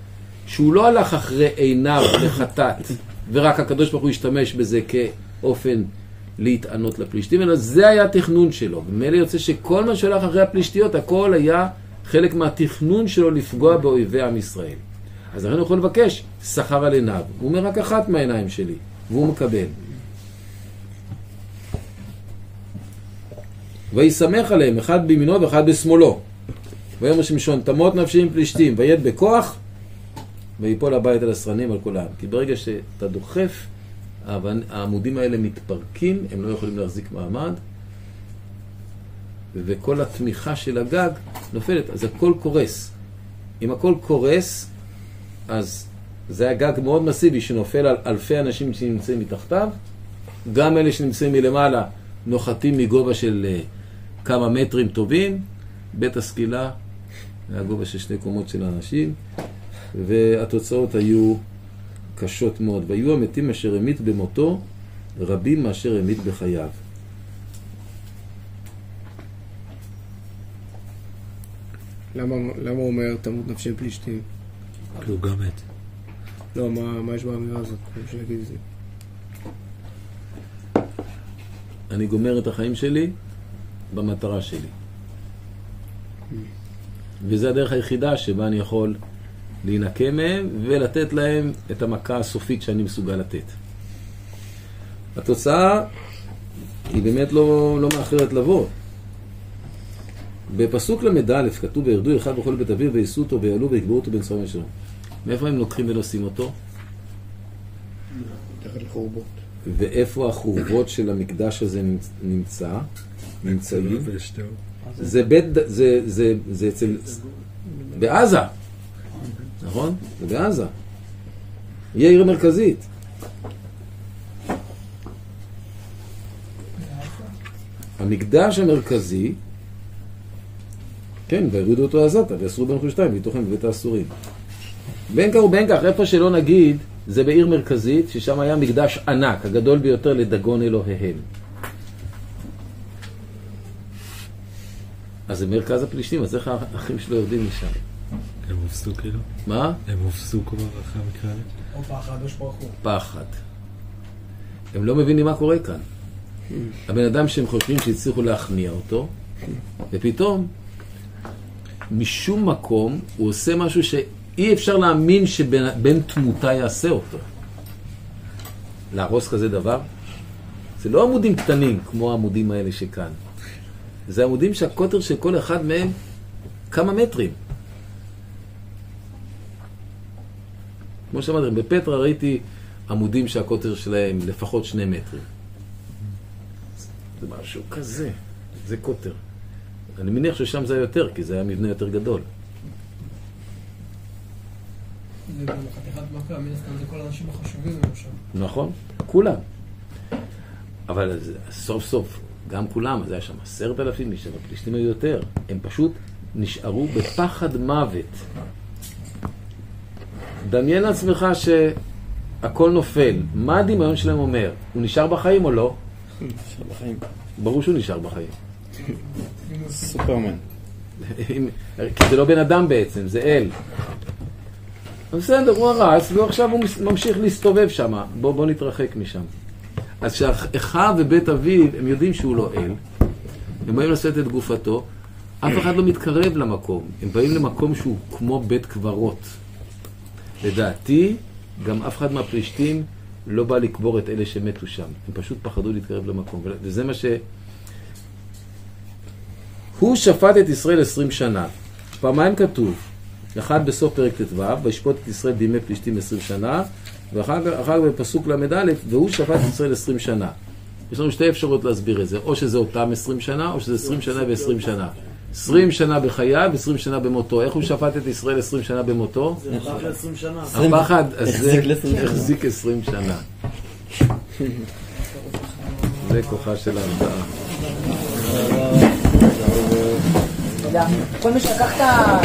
שהוא לא הלך אחרי עיניו לחטאת, ורק הקדוש ברוך הוא השתמש בזה כאופן להתענות לפלישתים, אלא זה היה התכנון שלו. ומילא יוצא שכל מה שהלך אחרי הפלישתיות, הכל היה חלק מהתכנון שלו לפגוע באויבי עם ישראל. אז לכן הוא יכול לבקש שכר על עיניו. הוא אומר רק אחת מהעיניים שלי, והוא מקבל. וישמח עליהם, אחד בימינו ואחד בשמאלו. ויאמר שמשון, תמות נפשי עם פלישתים, ויד בכוח, ויפול הבית על הסרנים על כולם. כי ברגע שאתה דוחף, האבנ- העמודים האלה מתפרקים, הם לא יכולים להחזיק מעמד, וכל התמיכה של הגג נופלת, אז הכל קורס. אם הכל קורס, אז זה היה גג מאוד מסיבי שנופל על אלפי אנשים שנמצאים מתחתיו, גם אלה שנמצאים מלמעלה נוחתים מגובה של אה, כמה מטרים טובים, בית הסקילה היה גובה של שני קומות של אנשים, והתוצאות היו קשות מאוד. והיו המתים אשר המית במותו, רבים מאשר המית בחייו. למה למה הוא אומר תמות נפשי פלישתים? כי הוא גם מת. לא, מה מה יש באמירה הזאת? אני רוצה להגיד את זה. אני גומר את החיים שלי במטרה שלי. וזו הדרך היחידה שבה אני יכול להינקה מהם ולתת להם את המכה הסופית שאני מסוגל לתת. התוצאה היא באמת לא, לא מאחרת לבוא. בפסוק ל"א כתוב וירדו אחד בכל בית אביו ויישאו אותו ויעלו ויקברו אותו צפון ושלום. מאיפה הם לוקחים ונושאים אותו? ואיפה החורבות של המקדש הזה נמצ- נמצא? נמצאים? זה בית, זה, זה, זה אצל, בעזה, נכון? זה בעזה. היא העיר המרכזית. המקדש המרכזי, כן, ויורידו אותו עזתה, ואסרו בן חושתיים, ויתוכם בבית האסורים. בין כך ובין כך, איפה שלא נגיד, זה בעיר מרכזית, ששם היה מקדש ענק, הגדול ביותר לדגון אלוהיהם. אז זה מרכז הפלישתים, אז איך האחים שלו יורדים משם? הם הופסו כאילו? מה? הם הופסו כבר אחרי המקרה הזה? או פחד או שפרחו. פחד. הם לא מבינים מה קורה כאן. הבן אדם שהם חושבים שהצליחו להכניע אותו, ופתאום, משום מקום, הוא עושה משהו שאי אפשר להאמין שבן תמותה יעשה אותו. להרוס כזה דבר? זה לא עמודים קטנים כמו העמודים האלה שכאן. זה עמודים שהקוטר של כל אחד מהם כמה מטרים. כמו שאמרתי, בפטרה ראיתי עמודים שהקוטר שלהם לפחות שני מטרים. זה משהו כזה, זה קוטר. אני מניח ששם זה היה יותר, כי זה היה מבנה יותר גדול. נכון, כולם. אבל סוף סוף, גם כולם, אז היה שם עשרת אלפים איש, אבל פלישתים היו יותר. הם פשוט נשארו בפחד מוות. דמיין לעצמך שהכל נופל. מה הדמיון שלהם אומר? הוא נשאר בחיים או לא? נשאר בחיים. ברור שהוא נשאר בחיים. סופרמן. כי זה לא בן אדם בעצם, זה אל. בסדר, הוא הרס, ועכשיו הוא ממשיך להסתובב שם. בוא, בוא נתרחק משם. אז כשאחיו ובית אביו, הם יודעים שהוא לא אל, הם באים לשאת את גופתו, אף אחד לא מתקרב למקום. הם באים למקום שהוא כמו בית קברות. לדעתי, גם אף אחד מהפלישתים לא בא לקבור את אלה שמתו שם. הם פשוט פחדו להתקרב למקום. וזה מה ש... הוא שפט את ישראל עשרים שנה. פעמיים כתוב, אחד בסוף פרק ט"ו, וישפוט את ישראל בימי פלישתים עשרים שנה, ואחר כך בפסוק ל"א, והוא שפט את ישראל עשרים שנה. יש לנו שתי אפשרויות להסביר את זה, או שזה אותם עשרים שנה, או שזה עשרים שנה ועשרים שנה. עשרים שנה בחייו, עשרים שנה במותו. איך הוא שפט את ישראל עשרים שנה במותו? זה לקח ל-20 שנה. הפחד הזה החזיק לעשרים שנה. החזיק עשרים שנה. זה כוחה של ההרתעה. כל מי שלקח את ה...